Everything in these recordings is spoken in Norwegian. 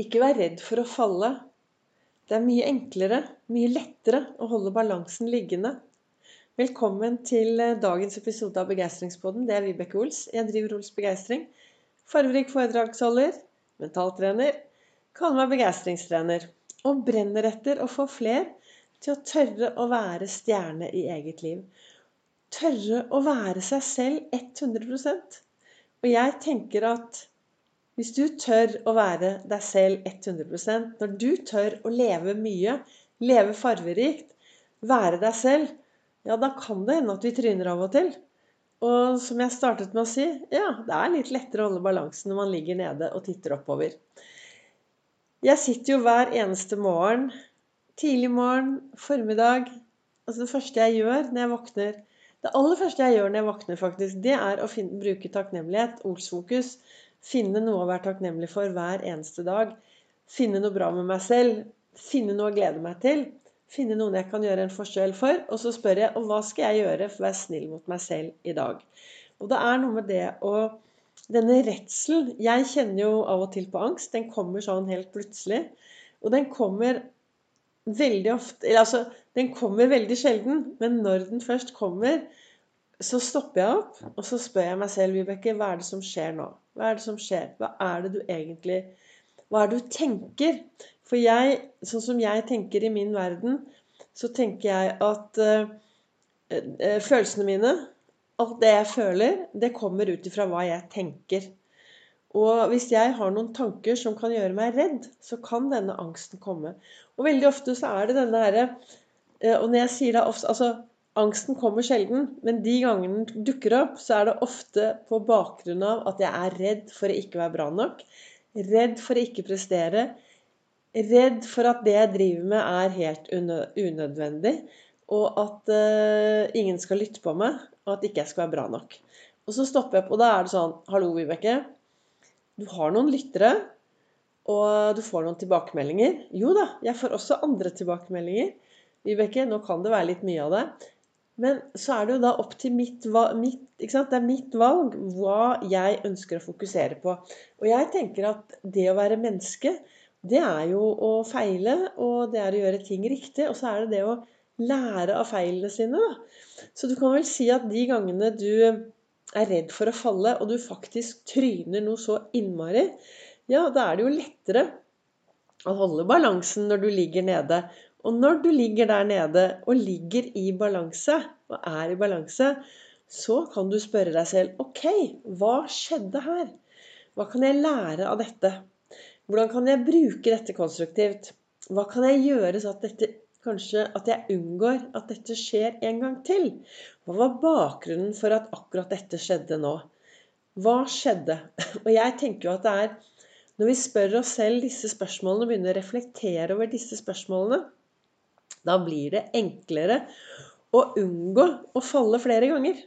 Ikke vær redd for å falle. Det er mye enklere, mye lettere å holde balansen liggende. Velkommen til eh, dagens episode av Begeistringspodden. Det er Vibeke Ols. Jeg driver Ols Begeistring. Farverik foredragsholder, mentaltrener. Kaller meg begeistringstrener. Og brenner etter å få fler til å tørre å være stjerne i eget liv. Tørre å være seg selv 100% Og jeg tenker at hvis du tør å være deg selv 100% når du tør å leve mye, leve farverikt, være deg selv, ja, da kan det hende at vi tryner av og til. Og som jeg startet med å si, ja, det er litt lettere å holde balansen når man ligger nede og titter oppover. Jeg sitter jo hver eneste morgen, tidlig morgen, formiddag Altså det første jeg gjør når jeg våkner Det aller første jeg gjør når jeg våkner, faktisk, det er å finne, bruke takknemlighet, ordsfokus. Finne noe å være takknemlig for hver eneste dag. Finne noe bra med meg selv. Finne noe å glede meg til. Finne noen jeg kan gjøre en forskjell for. Og så spør jeg og hva skal jeg gjøre for å være snill mot meg selv i dag. Og det er noe med det å Denne redselen Jeg kjenner jo av og til på angst. Den kommer sånn helt plutselig. Og den kommer veldig ofte Altså, den kommer veldig sjelden. Men når den først kommer, så stopper jeg opp, og så spør jeg meg selv, Vibeke, hva er det som skjer nå? Hva er det som skjer? Hva er det du egentlig Hva er det du tenker? For jeg, sånn som jeg tenker i min verden, så tenker jeg at uh, uh, følelsene mine, alt det jeg føler, det kommer ut ifra hva jeg tenker. Og hvis jeg har noen tanker som kan gjøre meg redd, så kan denne angsten komme. Og veldig ofte så er det denne herre uh, Og når jeg sier det ofte Altså Angsten kommer sjelden, men de gangene den dukker opp, så er det ofte på bakgrunn av at jeg er redd for å ikke være bra nok. Redd for å ikke prestere. Redd for at det jeg driver med, er helt unødvendig. Og at uh, ingen skal lytte på meg, og at ikke jeg skal være bra nok. Og så stopper jeg opp, og da er det sånn Hallo, Vibeke. Du har noen lyttere, og du får noen tilbakemeldinger. Jo da, jeg får også andre tilbakemeldinger. Vibeke, nå kan det være litt mye av det. Men så er det jo da opp til mitt, mitt Det er mitt valg hva jeg ønsker å fokusere på. Og jeg tenker at det å være menneske, det er jo å feile, og det er å gjøre ting riktig. Og så er det det å lære av feilene sine, da. Så du kan vel si at de gangene du er redd for å falle, og du faktisk tryner noe så innmari, ja, da er det jo lettere å holde balansen når du ligger nede. Og når du ligger der nede og ligger i balanse, og er i balanse, så kan du spørre deg selv OK, hva skjedde her? Hva kan jeg lære av dette? Hvordan kan jeg bruke dette konstruktivt? Hva kan jeg gjøre så at dette kanskje at jeg unngår at dette skjer en gang til? Hva var bakgrunnen for at akkurat dette skjedde nå? Hva skjedde? Og jeg tenker jo at det er når vi spør oss selv disse spørsmålene og begynner å reflektere over disse spørsmålene, da blir det enklere å unngå å falle flere ganger.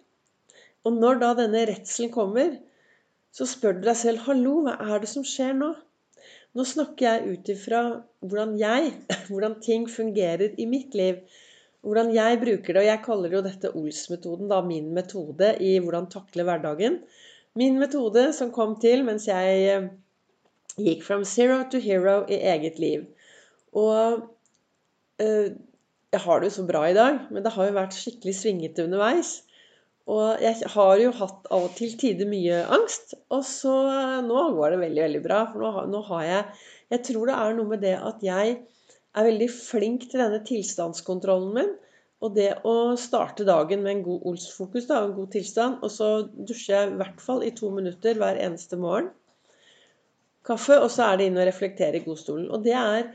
Og når da denne redselen kommer, så spør du deg selv Hallo, hva er det som skjer nå? Nå snakker jeg ut ifra hvordan jeg, hvordan ting fungerer i mitt liv. Hvordan jeg bruker det. Og jeg kaller jo dette Ols-metoden, da min metode i hvordan takle hverdagen. Min metode som kom til mens jeg eh, gikk from zero to hero i eget liv. Og jeg har det jo så bra i dag, men det har jo vært skikkelig svingete underveis. Og jeg har jo hatt av og til tider mye angst. Og så eh, nå går det veldig, veldig bra. For nå, nå har jeg Jeg tror det er noe med det at jeg er veldig flink til denne tilstandskontrollen min. Og det å starte dagen med en god Ols-fokus, en god tilstand. Og så dusjer jeg i hvert fall i to minutter hver eneste morgen. Kaffe, og så er det inn og reflektere i godstolen. Og det er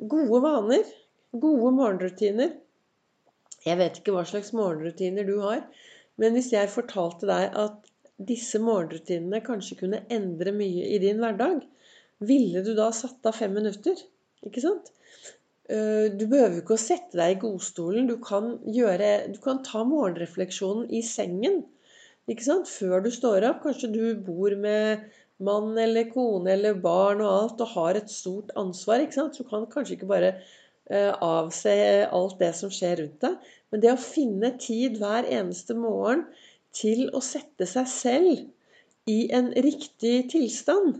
gode vaner. Gode morgenrutiner. Jeg vet ikke hva slags morgenrutiner du har, men hvis jeg fortalte deg at disse morgenrutinene kanskje kunne endre mye i din hverdag, ville du da satt av fem minutter? Ikke sant? Eh, du behøver ikke å sette deg i godstolen. Du kan, gjøre, du kan ta morgenrefleksjonen i sengen ikke sant? før du står opp. Kanskje du bor med mann eller kone eller barn og alt og har et stort ansvar. ikke sant? Så du kan kanskje ikke bare Eh, avse alt det som skjer rundt deg. Men det å finne tid hver eneste morgen til å sette seg selv i en riktig tilstand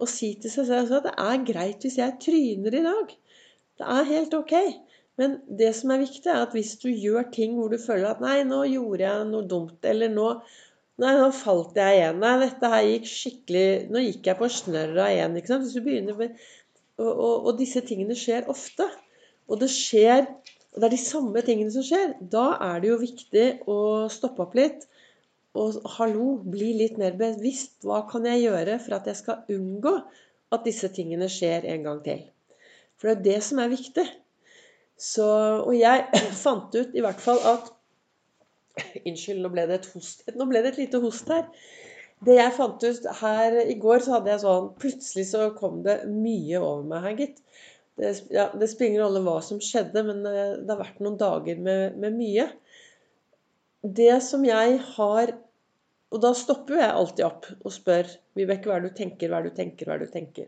og si til seg selv at det er greit hvis jeg tryner i dag. Det er helt ok. Men det som er viktig, er at hvis du gjør ting hvor du føler at 'Nei, nå gjorde jeg noe dumt', eller nå, 'Nei, nå falt jeg igjen', 'Nei, dette her gikk skikkelig Nå gikk jeg på snørra igjen', ikke sant. Hvis du begynner med og, og, og disse tingene skjer ofte. Og det skjer og det er de samme tingene som skjer. Da er det jo viktig å stoppe opp litt. Og hallo, bli litt mer bevisst. Hva kan jeg gjøre for at jeg skal unngå at disse tingene skjer en gang til? For det er det som er viktig. Så, og jeg fant ut i hvert fall at Unnskyld, nå ble det et host. Nå ble det et lite host her. Det jeg fant ut her i går, så hadde jeg sånn Plutselig så kom det mye over meg her, gitt det, ja, det spiller ingen rolle hva som skjedde, men eh, det har vært noen dager med, med mye. Det som jeg har Og da stopper jeg alltid opp og spør Vibeke, hva er det du tenker, hva er det du tenker, hva er det du tenker?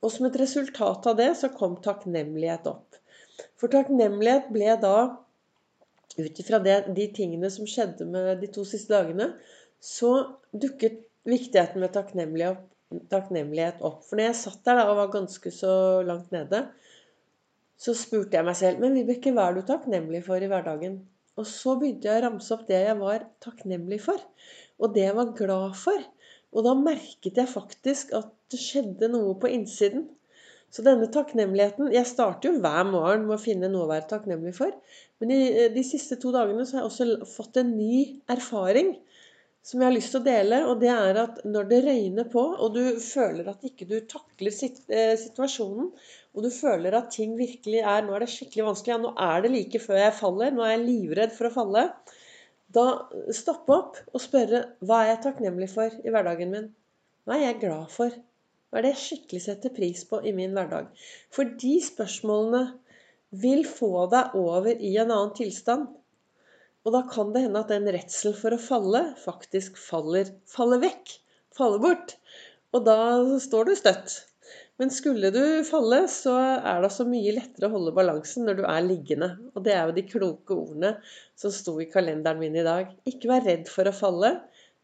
Og som et resultat av det så kom takknemlighet opp. For takknemlighet ble da, ut ifra de tingene som skjedde med de to siste dagene, så dukket viktigheten med takknemlighet opp takknemlighet opp. For når jeg satt der da, og var ganske så langt nede, så spurte jeg meg selv Men Vibeke, hva er du takknemlig for i hverdagen? Og så begynte jeg å ramse opp det jeg var takknemlig for, og det jeg var glad for. Og da merket jeg faktisk at det skjedde noe på innsiden. Så denne takknemligheten Jeg starter jo hver morgen med å finne noe å være takknemlig for. Men i eh, de siste to dagene så har jeg også fått en ny erfaring som jeg har lyst til å dele. Og det er at når det røyner på, og du føler at ikke du takler eh, situasjonen, og du føler at ting virkelig er Nå er det skikkelig vanskelig. Ja, nå er det like før jeg faller. Nå er jeg livredd for å falle. Da stoppe opp og spørre hva er jeg takknemlig for i hverdagen min? Hva er jeg glad for? Hva er det jeg skikkelig setter pris på i min hverdag? For de spørsmålene vil få deg over i en annen tilstand. Og da kan det hende at den redselen for å falle faktisk faller, faller vekk. Faller bort. Og da står du støtt. Men skulle du falle, så er det så mye lettere å holde balansen når du er liggende. Og det er jo de kloke ordene som sto i kalenderen min i dag. Ikke vær redd for å falle.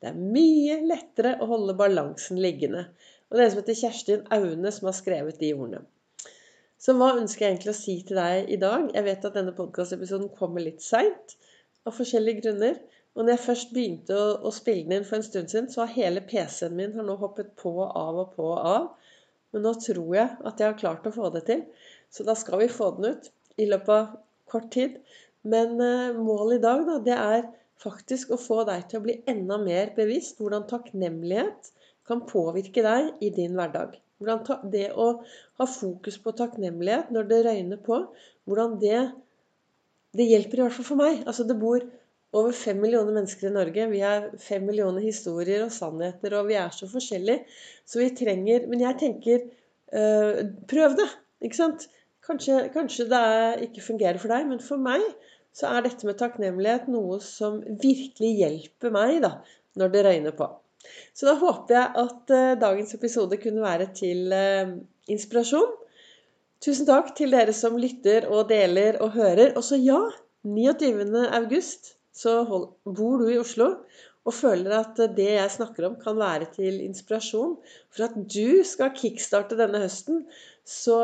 Det er mye lettere å holde balansen liggende. Og det er en som heter Kjerstin Aune, som har skrevet de ordene. Så hva ønsker jeg egentlig å si til deg i dag? Jeg vet at denne podkastepisoden kommer litt seint av forskjellige grunner. Og når jeg først begynte å, å, spille den inn for en stund siden, så har hele PC-en min nå hoppet på og av og på og av. Men nå tror jeg at jeg har klart å få det til. Så da skal vi få den ut i løpet av kort tid. Men eh, målet i dag, da, det er faktisk å få deg til å bli enda mer bevisst hvordan takknemlighet kan påvirke deg i din hverdag. Hvordan det å ha fokus på takknemlighet når det røyner på, hvordan det det hjelper i hvert fall for meg. Altså, det bor over fem millioner mennesker i Norge. Vi har fem millioner historier og sannheter, og vi er så forskjellige. Så vi trenger Men jeg tenker øh, prøv det. Ikke sant? Kanskje, kanskje det ikke fungerer for deg, men for meg så er dette med takknemlighet noe som virkelig hjelper meg da, når det røyner på. Så da håper jeg at uh, dagens episode kunne være til uh, inspirasjon. Tusen takk til dere som lytter og deler og hører. Og så ja, 29. august så hold, bor du i Oslo og føler at det jeg snakker om, kan være til inspirasjon for at du skal kickstarte denne høsten. Så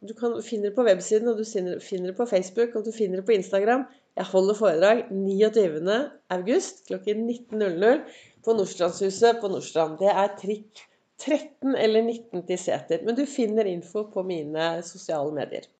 du kan finner det på websiden, og du finner det på Facebook, og du finner det på Instagram. Jeg holder foredrag 29. august klokken 19.00 på Nordstrandshuset på Nordstrand. Det er trikk 13 eller 19 til Seter. Men du finner info på mine sosiale medier.